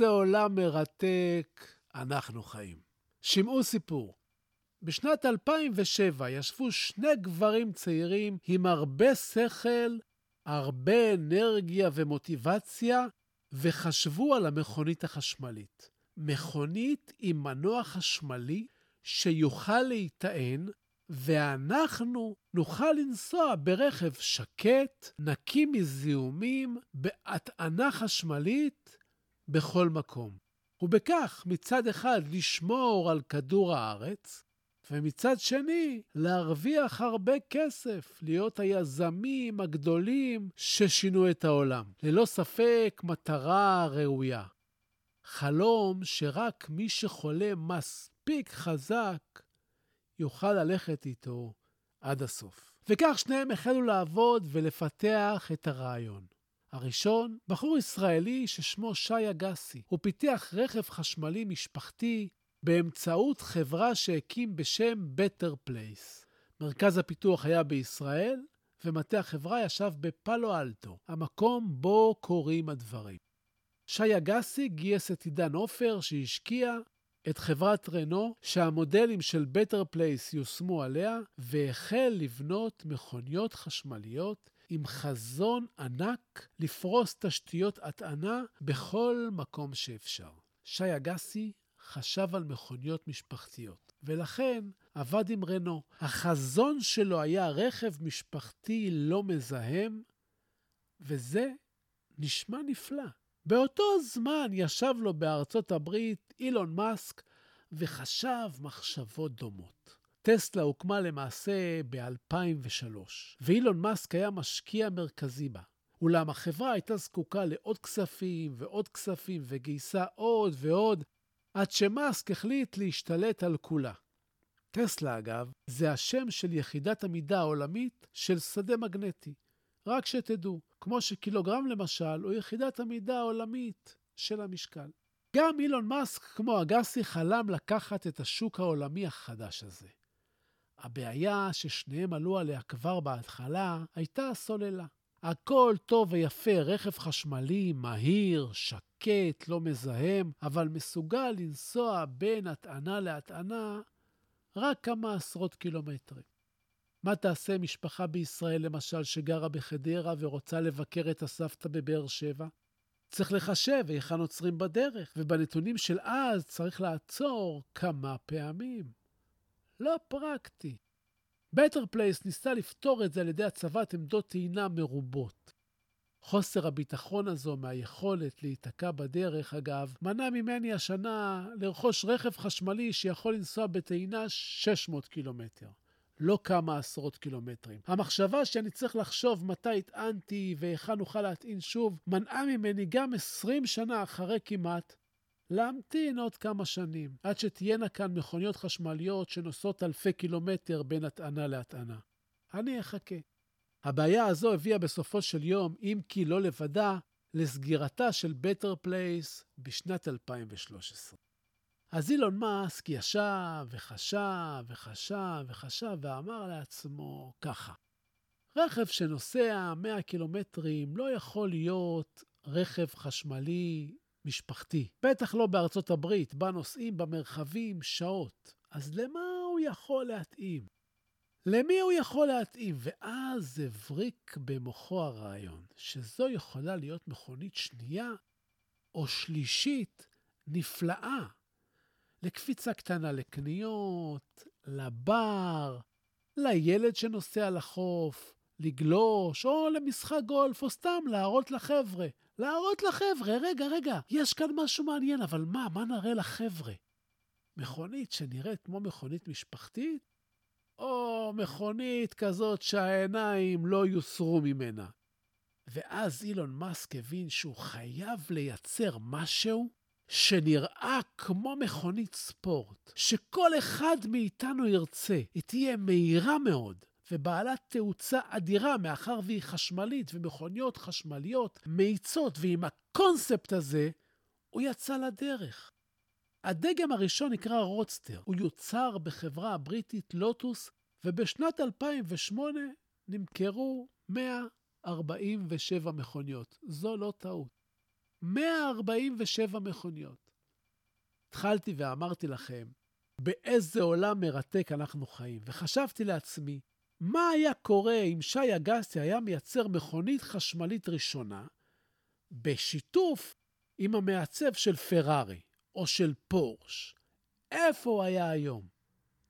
באיזה עולם מרתק אנחנו חיים. שמעו סיפור. בשנת 2007 ישבו שני גברים צעירים עם הרבה שכל, הרבה אנרגיה ומוטיבציה, וחשבו על המכונית החשמלית. מכונית עם מנוע חשמלי שיוכל להיטען, ואנחנו נוכל לנסוע ברכב שקט, נקי מזיהומים, בהטענה חשמלית, בכל מקום. ובכך, מצד אחד, לשמור על כדור הארץ, ומצד שני, להרוויח הרבה כסף, להיות היזמים הגדולים ששינו את העולם. ללא ספק, מטרה ראויה. חלום שרק מי שחולה מספיק חזק יוכל ללכת איתו עד הסוף. וכך שניהם החלו לעבוד ולפתח את הרעיון. הראשון, בחור ישראלי ששמו שי אגסי. הוא פיתח רכב חשמלי משפחתי באמצעות חברה שהקים בשם Better Place. מרכז הפיתוח היה בישראל, ומטה החברה ישב בפאלו אלטו, המקום בו קורים הדברים. שי אגסי גייס את עידן עופר שהשקיע את חברת רנו, שהמודלים של Better Place יושמו עליה, והחל לבנות מכוניות חשמליות עם חזון ענק לפרוס תשתיות הטענה בכל מקום שאפשר. שי אגסי חשב על מכוניות משפחתיות, ולכן עבד עם רנו. החזון שלו היה רכב משפחתי לא מזהם, וזה נשמע נפלא. באותו זמן ישב לו בארצות הברית אילון מאסק וחשב מחשבות דומות. טסלה הוקמה למעשה ב-2003, ואילון מאסק היה משקיע מרכזי בה. אולם החברה הייתה זקוקה לעוד כספים ועוד כספים וגייסה עוד ועוד, עד שמאסק החליט להשתלט על כולה. טסלה, אגב, זה השם של יחידת המידה העולמית של שדה מגנטי. רק שתדעו, כמו שקילוגרם למשל הוא יחידת המידה העולמית של המשקל. גם אילון מאסק, כמו אגסי, חלם לקחת את השוק העולמי החדש הזה. הבעיה ששניהם עלו עליה כבר בהתחלה הייתה הסוללה. הכל טוב ויפה, רכב חשמלי, מהיר, שקט, לא מזהם, אבל מסוגל לנסוע בין הטענה להטענה רק כמה עשרות קילומטרים. מה תעשה משפחה בישראל, למשל, שגרה בחדרה ורוצה לבקר את הסבתא בבאר שבע? צריך לחשב היכן עוצרים בדרך, ובנתונים של אז צריך לעצור כמה פעמים. לא פרקטי. בטר פלייס ניסה לפתור את זה על ידי הצבת עמדות טעינה מרובות. חוסר הביטחון הזו מהיכולת להיתקע בדרך, אגב, מנע ממני השנה לרכוש רכב חשמלי שיכול לנסוע בטעינה 600 קילומטר. לא כמה עשרות קילומטרים. המחשבה שאני צריך לחשוב מתי הטענתי והיכן אוכל להטעין שוב, מנעה ממני גם 20 שנה אחרי כמעט להמתין עוד כמה שנים, עד שתהיינה כאן מכוניות חשמליות שנוסעות אלפי קילומטר בין הטענה להטענה. אני אחכה. הבעיה הזו הביאה בסופו של יום, אם כי לא לבדה, לסגירתה של Better Place בשנת 2013. אז אילון מאסק ישב וחשב וחשב וחשב ואמר לעצמו ככה: רכב שנוסע 100 קילומטרים לא יכול להיות רכב חשמלי משפחתי. בטח לא בארצות הברית, בה נוסעים במרחבים שעות. אז למה הוא יכול להתאים? למי הוא יכול להתאים? ואז הבריק במוחו הרעיון, שזו יכולה להיות מכונית שנייה או שלישית נפלאה. לקפיצה קטנה לקניות, לבר, לילד שנוסע לחוף, לגלוש, או למשחק גולף, או סתם להראות לחבר'ה. להראות לחבר'ה, רגע, רגע, יש כאן משהו מעניין, אבל מה, מה נראה לחבר'ה? מכונית שנראית כמו מכונית משפחתית, או מכונית כזאת שהעיניים לא יוסרו ממנה. ואז אילון מאסק הבין שהוא חייב לייצר משהו שנראה כמו מכונית ספורט, שכל אחד מאיתנו ירצה. היא תהיה מהירה מאוד ובעלת תאוצה אדירה מאחר והיא חשמלית ומכוניות חשמליות מאיצות, ועם הקונספט הזה הוא יצא לדרך. הדגם הראשון נקרא רודסטר. הוא יוצר בחברה הבריטית לוטוס, ובשנת 2008 נמכרו 147 מכוניות. זו לא טעות. 147 מכוניות. התחלתי ואמרתי לכם, באיזה עולם מרתק אנחנו חיים, וחשבתי לעצמי, מה היה קורה אם שי אגסי היה מייצר מכונית חשמלית ראשונה בשיתוף עם המעצב של פרארי או של פורש? איפה הוא היה היום?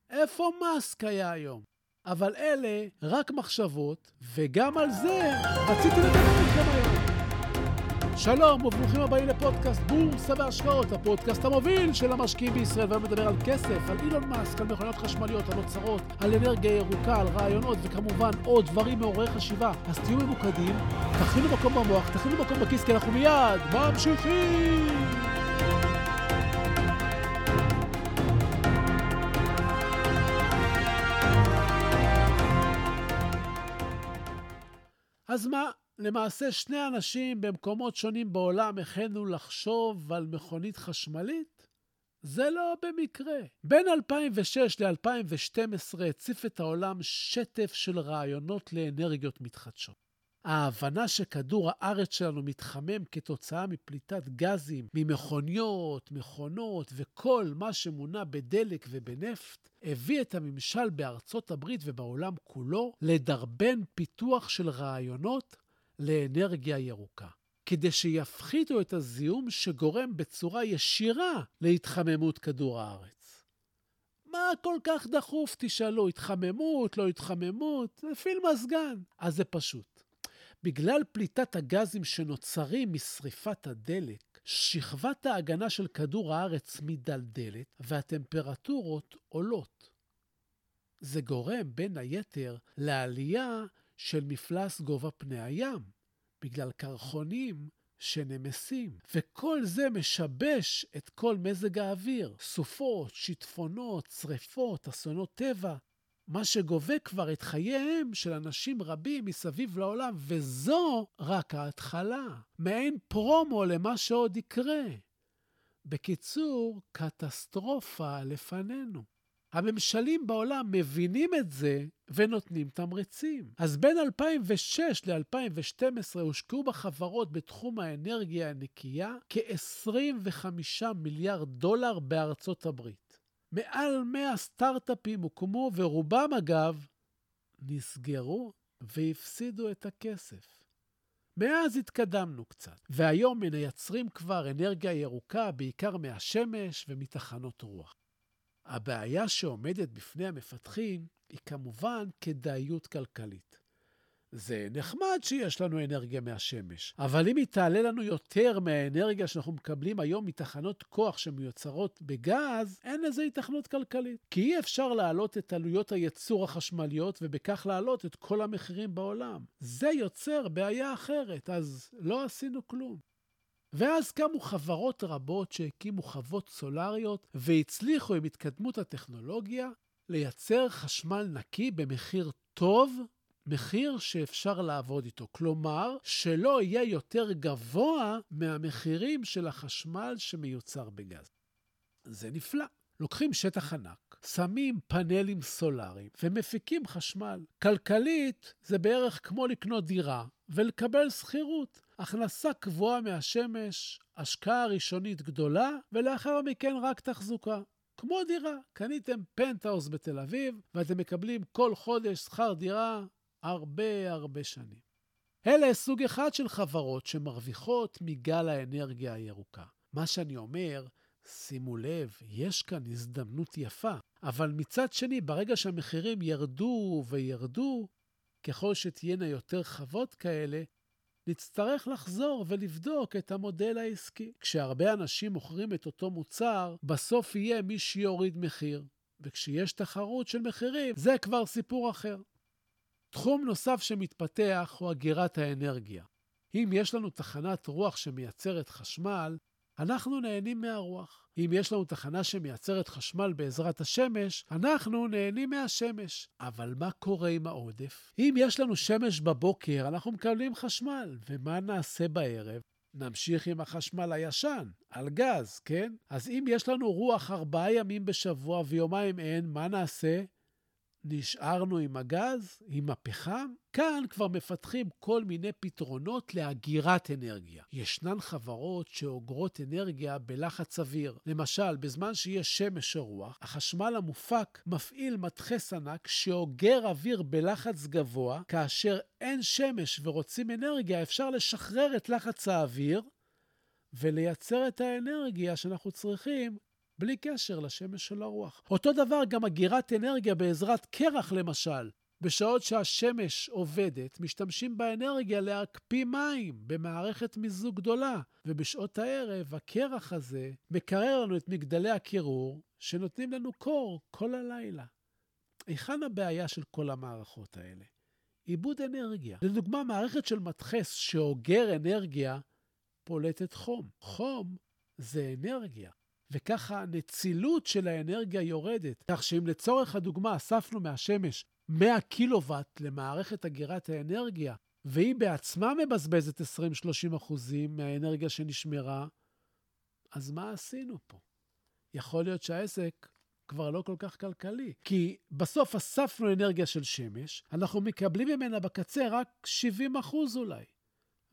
איפה מאסק היה היום? אבל אלה רק מחשבות, וגם על זה רציתי לדבר איתכם היום. שלום וברוכים הבאים לפודקאסט בורסה והשקעות, הפודקאסט המוביל של המשקיעים בישראל, והיום מדבר על כסף, על אילון מאסק, על מכוניות חשמליות, על אוצרות, על אנרגיה ירוקה, על רעיונות, וכמובן עוד דברים מעוררי חשיבה. אז תהיו ממוקדים, תכינו מקום במוח, תכינו מקום בכיס, כי אנחנו מיד ממשיכים! אז מה, למעשה שני אנשים במקומות שונים בעולם החלו לחשוב על מכונית חשמלית? זה לא במקרה. בין 2006 ל-2012 הציף את העולם שטף של רעיונות לאנרגיות מתחדשות. ההבנה שכדור הארץ שלנו מתחמם כתוצאה מפליטת גזים ממכוניות, מכונות וכל מה שמונע בדלק ובנפט, הביא את הממשל בארצות הברית ובעולם כולו לדרבן פיתוח של רעיונות לאנרגיה ירוקה, כדי שיפחיתו את הזיהום שגורם בצורה ישירה להתחממות כדור הארץ. מה כל כך דחוף, תשאלו, התחממות, לא התחממות? נפיל מזגן. אז זה פשוט. בגלל פליטת הגזים שנוצרים משריפת הדלק, שכבת ההגנה של כדור הארץ מידלדלת והטמפרטורות עולות. זה גורם, בין היתר, לעלייה של מפלס גובה פני הים, בגלל קרחונים שנמסים. וכל זה משבש את כל מזג האוויר. סופות, שיטפונות, שרפות, אסונות טבע, מה שגובה כבר את חייהם של אנשים רבים מסביב לעולם, וזו רק ההתחלה. מעין פרומו למה שעוד יקרה. בקיצור, קטסטרופה לפנינו. הממשלים בעולם מבינים את זה ונותנים תמריצים. אז בין 2006 ל-2012 הושקעו בחברות בתחום האנרגיה הנקייה כ-25 מיליארד דולר בארצות הברית. מעל 100 סטארט-אפים הוקמו, ורובם אגב נסגרו והפסידו את הכסף. מאז התקדמנו קצת, והיום מייצרים כבר אנרגיה ירוקה בעיקר מהשמש ומתחנות רוח. הבעיה שעומדת בפני המפתחים היא כמובן כדאיות כלכלית. זה נחמד שיש לנו אנרגיה מהשמש, אבל אם היא תעלה לנו יותר מהאנרגיה שאנחנו מקבלים היום מתחנות כוח שמיוצרות בגז, אין לזה התכנות כלכלית. כי אי אפשר להעלות את עלויות הייצור החשמליות ובכך להעלות את כל המחירים בעולם. זה יוצר בעיה אחרת, אז לא עשינו כלום. ואז קמו חברות רבות שהקימו חוות סולריות והצליחו עם התקדמות הטכנולוגיה לייצר חשמל נקי במחיר טוב, מחיר שאפשר לעבוד איתו. כלומר, שלא יהיה יותר גבוה מהמחירים של החשמל שמיוצר בגז. זה נפלא. לוקחים שטח ענק, שמים פאנלים סולאריים ומפיקים חשמל. כלכלית זה בערך כמו לקנות דירה ולקבל שכירות. הכנסה קבועה מהשמש, השקעה ראשונית גדולה, ולאחר מכן רק תחזוקה. כמו דירה, קניתם פנטהאוס בתל אביב, ואתם מקבלים כל חודש שכר דירה הרבה הרבה שנים. אלה סוג אחד של חברות שמרוויחות מגל האנרגיה הירוקה. מה שאני אומר, שימו לב, יש כאן הזדמנות יפה, אבל מצד שני, ברגע שהמחירים ירדו וירדו, ככל שתהיינה יותר חוות כאלה, נצטרך לחזור ולבדוק את המודל העסקי. כשהרבה אנשים מוכרים את אותו מוצר, בסוף יהיה מי שיוריד מחיר. וכשיש תחרות של מחירים, זה כבר סיפור אחר. תחום נוסף שמתפתח הוא אגירת האנרגיה. אם יש לנו תחנת רוח שמייצרת חשמל, אנחנו נהנים מהרוח. אם יש לנו תחנה שמייצרת חשמל בעזרת השמש, אנחנו נהנים מהשמש. אבל מה קורה עם העודף? אם יש לנו שמש בבוקר, אנחנו מקבלים חשמל, ומה נעשה בערב? נמשיך עם החשמל הישן, על גז, כן? אז אם יש לנו רוח ארבעה ימים בשבוע ויומיים אין, מה נעשה? נשארנו עם הגז, עם הפחם. כאן כבר מפתחים כל מיני פתרונות לאגירת אנרגיה. ישנן חברות שאוגרות אנרגיה בלחץ אוויר. למשל, בזמן שיש שמש או רוח, החשמל המופק מפעיל מדחס ענק שאוגר אוויר בלחץ גבוה. כאשר אין שמש ורוצים אנרגיה, אפשר לשחרר את לחץ האוויר ולייצר את האנרגיה שאנחנו צריכים בלי קשר לשמש של הרוח. אותו דבר גם אגירת אנרגיה בעזרת קרח למשל. בשעות שהשמש עובדת, משתמשים באנרגיה להקפיא מים במערכת מיזוג גדולה, ובשעות הערב הקרח הזה מקרר לנו את מגדלי הקירור, שנותנים לנו קור כל הלילה. היכן הבעיה של כל המערכות האלה? עיבוד אנרגיה. לדוגמה, מערכת של מדחס שאוגר אנרגיה פולטת חום. חום זה אנרגיה. וככה הנצילות של האנרגיה יורדת. כך שאם לצורך הדוגמה אספנו מהשמש 100 קילוואט למערכת אגירת האנרגיה, והיא בעצמה מבזבזת 20-30 אחוזים מהאנרגיה שנשמרה, אז מה עשינו פה? יכול להיות שהעסק כבר לא כל כך כלכלי. כי בסוף אספנו אנרגיה של שמש, אנחנו מקבלים ממנה בקצה רק 70 אחוז אולי.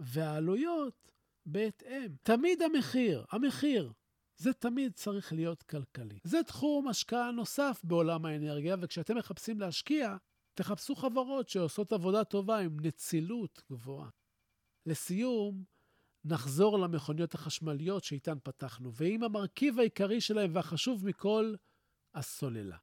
והעלויות בהתאם. תמיד המחיר, המחיר זה תמיד צריך להיות כלכלי. זה תחום השקעה נוסף בעולם האנרגיה, וכשאתם מחפשים להשקיע, תחפשו חברות שעושות עבודה טובה עם נצילות גבוהה. לסיום, נחזור למכוניות החשמליות שאיתן פתחנו, ועם המרכיב העיקרי שלהם והחשוב מכל, הסוללה.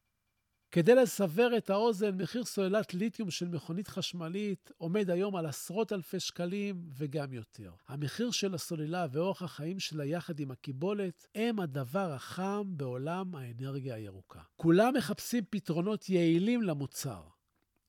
כדי לסבר את האוזן, מחיר סוללת ליתיום של מכונית חשמלית עומד היום על עשרות אלפי שקלים וגם יותר. המחיר של הסוללה ואורח החיים שלה יחד עם הקיבולת הם הדבר החם בעולם האנרגיה הירוקה. כולם מחפשים פתרונות יעילים למוצר,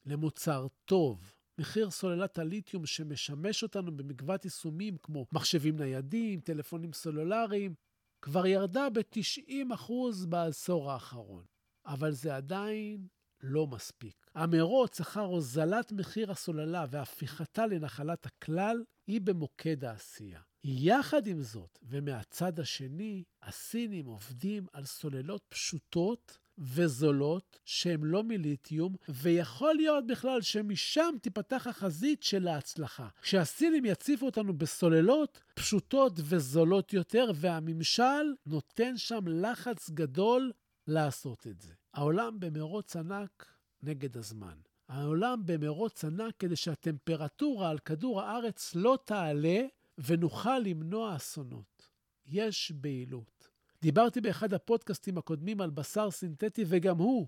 למוצר טוב. מחיר סוללת הליתיום שמשמש אותנו במגוון יישומים כמו מחשבים ניידים, טלפונים סלולריים, כבר ירדה ב-90% בעשור האחרון. אבל זה עדיין לא מספיק. המרוץ אחר הוזלת מחיר הסוללה והפיכתה לנחלת הכלל היא במוקד העשייה. יחד עם זאת, ומהצד השני, הסינים עובדים על סוללות פשוטות וזולות שהן לא מליתיום, ויכול להיות בכלל שמשם תיפתח החזית של ההצלחה. כשהסינים יציפו אותנו בסוללות פשוטות וזולות יותר, והממשל נותן שם לחץ גדול לעשות את זה. העולם במרוץ ענק נגד הזמן. העולם במרוץ ענק כדי שהטמפרטורה על כדור הארץ לא תעלה ונוכל למנוע אסונות. יש בהילות. דיברתי באחד הפודקאסטים הקודמים על בשר סינתטי, וגם הוא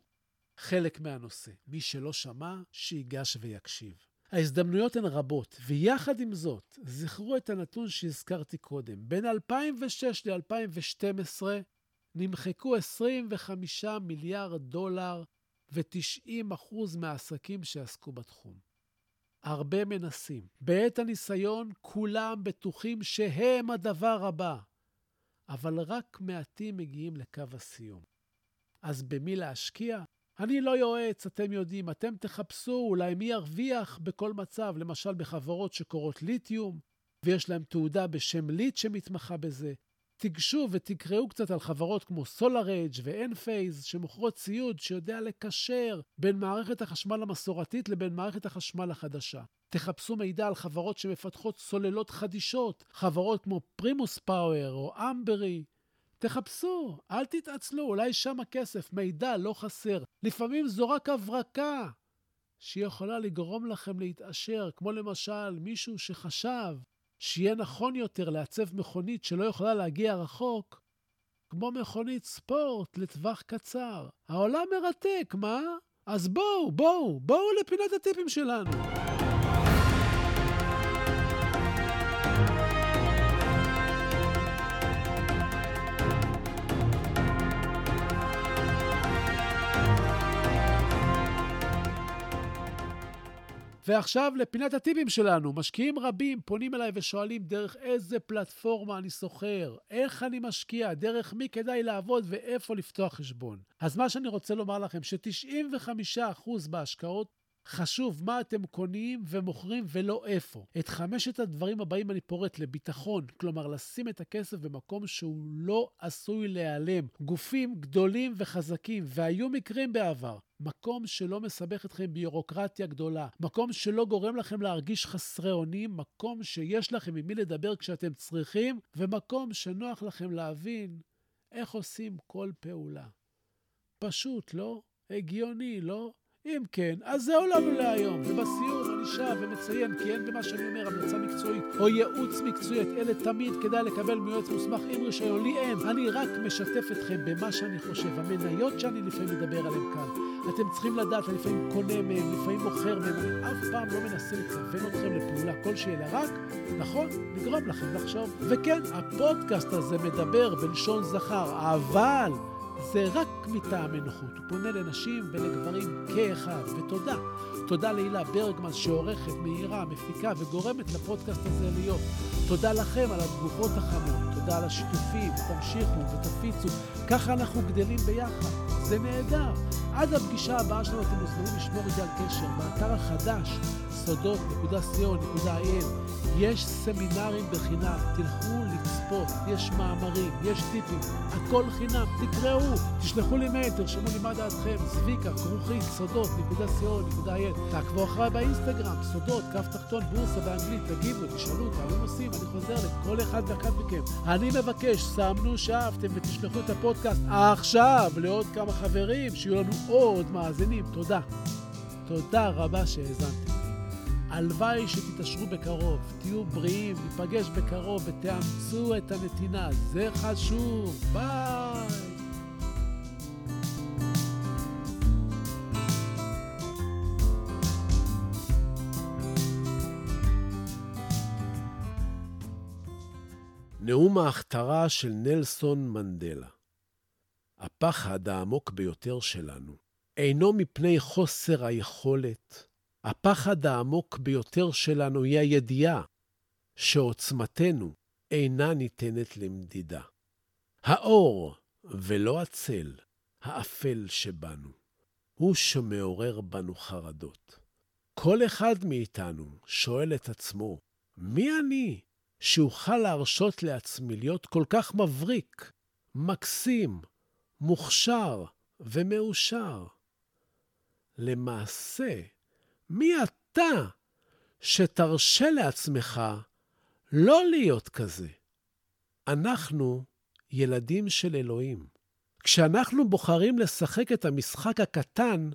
חלק מהנושא. מי שלא שמע, שיגש ויקשיב. ההזדמנויות הן רבות, ויחד עם זאת, זכרו את הנתון שהזכרתי קודם. בין 2006 ל-2012 נמחקו 25 מיליארד דולר ו-90 אחוז מהעסקים שעסקו בתחום. הרבה מנסים. בעת הניסיון כולם בטוחים שהם הדבר הבא, אבל רק מעטים מגיעים לקו הסיום. אז במי להשקיע? אני לא יועץ, אתם יודעים, אתם תחפשו אולי מי ירוויח בכל מצב, למשל בחברות שקורות ליתיום, ויש להם תעודה בשם ליט שמתמחה בזה, תיגשו ותקראו קצת על חברות כמו SolarEdge ו-Enphase, שמוכרות ציוד שיודע לקשר בין מערכת החשמל המסורתית לבין מערכת החשמל החדשה. תחפשו מידע על חברות שמפתחות סוללות חדישות, חברות כמו פרימוס פאוור או אמברי. תחפשו, אל תתעצלו, אולי שם הכסף, מידע לא חסר. לפעמים זו רק הברקה שיכולה לגרום לכם להתעשר, כמו למשל מישהו שחשב שיהיה נכון יותר לעצב מכונית שלא יכולה להגיע רחוק, כמו מכונית ספורט לטווח קצר. העולם מרתק, מה? אז בואו, בואו, בואו לפינת הטיפים שלנו. ועכשיו לפינת הטיפים שלנו. משקיעים רבים פונים אליי ושואלים דרך איזה פלטפורמה אני סוחר, איך אני משקיע, דרך מי כדאי לעבוד ואיפה לפתוח חשבון. אז מה שאני רוצה לומר לכם, ש-95% בהשקעות חשוב מה אתם קונים ומוכרים ולא איפה. את חמשת הדברים הבאים אני פורט לביטחון, כלומר לשים את הכסף במקום שהוא לא עשוי להיעלם. גופים גדולים וחזקים, והיו מקרים בעבר. מקום שלא מסבך אתכם ביורוקרטיה גדולה, מקום שלא גורם לכם להרגיש חסרי אונים, מקום שיש לכם עם מי לדבר כשאתם צריכים, ומקום שנוח לכם להבין איך עושים כל פעולה. פשוט, לא? הגיוני, לא? אם כן, אז זהו לנו להיום. ובסיום אני שב ומציין כי אין במה שאני אומר המלצה מקצועית או ייעוץ מקצועי. את אלה תמיד כדאי לקבל מיועץ מוסמך עם רישיון. לי אין. אני רק משתף אתכם במה שאני חושב. המניות שאני לפעמים מדבר עליהן כאן. אתם צריכים לדעת, אני לפעמים קונה מהם, לפעמים מוכר מהם. אני אף פעם לא מנסה לכוון אתכם לפעולה כלשהי, אלא רק, נכון, לגרום לכם לחשוב. וכן, הפודקאסט הזה מדבר בלשון זכר, אבל... זה רק מטעם נוחות. הוא פונה לנשים ולגברים כאחד, ותודה. תודה להילה ברגמן שעורכת, מהירה, מפיקה וגורמת לפודקאסט הזה להיות. תודה לכם על התגובות החמות, תודה על השיתופים, תמשיכו ותפיצו. ככה אנחנו גדלים ביחד. זה נהדר. עד הפגישה הבאה שלנו אתם מוזמנים לשמור איתי על קשר באתר החדש, סודות.co.il. יש סמינרים בחינם, תלכו לצפות, יש מאמרים, יש טיפים, הכל חינם, תקראו, תשלחו לי מייל, תרשמו לי מה דעתכם, צביקה, כרוכית, סודות.co.il. תעקבו אחריי באינסטגרם, סודות, כף תחתון, בורסה באנגלית, תגיבו, תשאלו, תעלו נושאים, אני חוזר לכל אחד ואחד מכם. אני מבקש, סמנו שאהבתם ותשלחו את הפודקאסט עכשיו לעוד כמה חברים, שיהיו לנו עוד מאזינים. תודה. תודה רבה שהאזנתם. הלוואי שתתעשרו בקרוב, תהיו בריאים, ניפגש בקרוב ותאמצו את הנתינה, זה חשוב. ביי! נאום ההכתרה של נלסון מנדלה. הפחד העמוק ביותר שלנו אינו מפני חוסר היכולת, הפחד העמוק ביותר שלנו היא הידיעה שעוצמתנו אינה ניתנת למדידה. האור ולא הצל, האפל שבנו, הוא שמעורר בנו חרדות. כל אחד מאיתנו שואל את עצמו, מי אני שאוכל להרשות לעצמי להיות כל כך מבריק, מקסים, מוכשר ומאושר? למעשה, מי אתה שתרשה לעצמך לא להיות כזה? אנחנו ילדים של אלוהים. כשאנחנו בוחרים לשחק את המשחק הקטן,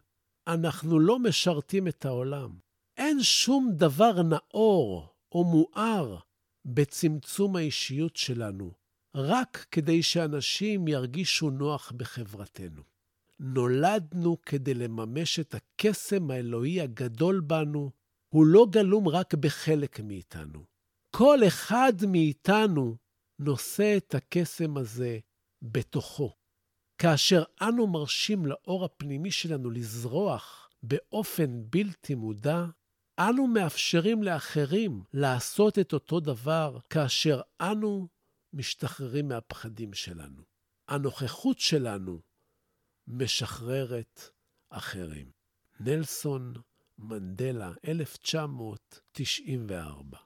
אנחנו לא משרתים את העולם. אין שום דבר נאור או מואר בצמצום האישיות שלנו, רק כדי שאנשים ירגישו נוח בחברתנו. נולדנו כדי לממש את הקסם האלוהי הגדול בנו, הוא לא גלום רק בחלק מאיתנו. כל אחד מאיתנו נושא את הקסם הזה בתוכו. כאשר אנו מרשים לאור הפנימי שלנו לזרוח באופן בלתי מודע, אנו מאפשרים לאחרים לעשות את אותו דבר כאשר אנו משתחררים מהפחדים שלנו. הנוכחות שלנו משחררת אחרים. נלסון מנדלה, 1994